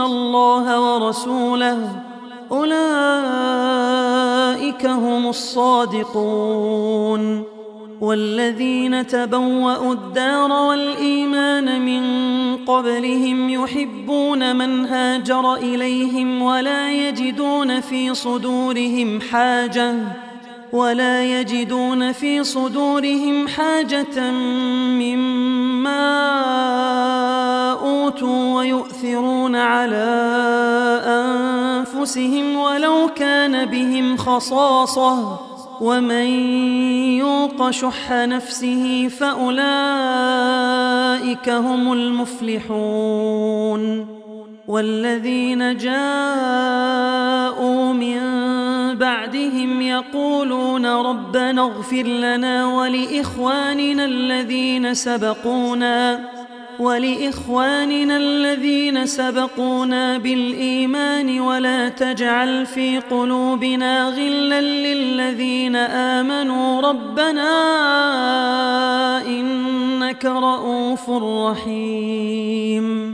الله ورسوله. أولئك هم الصادقون. والذين تبوأوا الدار والإيمان من قبلهم يحبون من هاجر إليهم ولا يجدون في صدورهم حاجة. ولا يجدون في صدورهم حاجة مما أوتوا ويؤثرون على أنفسهم ولو كان بهم خصاصة ومن يوق شح نفسه فأولئك هم المفلحون والذين جاءوا من بعدهم يقولون ربنا اغفر لنا ولإخواننا الذين سبقونا ولإخواننا الذين سبقونا بالإيمان ولا تجعل في قلوبنا غلا للذين آمنوا. ربنا إنك رؤوف رحيم.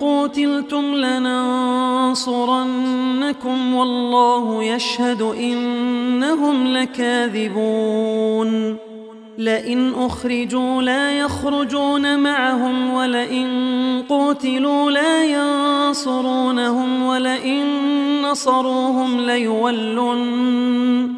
قوتلتم لننصرنكم والله يشهد إنهم لكاذبون لئن أخرجوا لا يخرجون معهم ولئن قوتلوا لا ينصرونهم ولئن نصروهم ليولن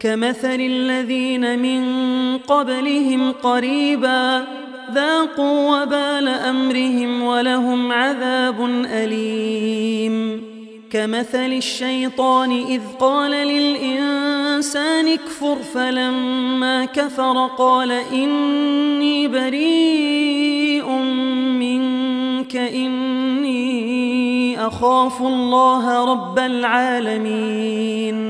كمثل الذين من قبلهم قريبا ذاقوا وبال أمرهم ولهم عذاب أليم. كمثل الشيطان إذ قال للإنسان اكفر فلما كفر قال إني بريء منك إني أخاف الله رب العالمين.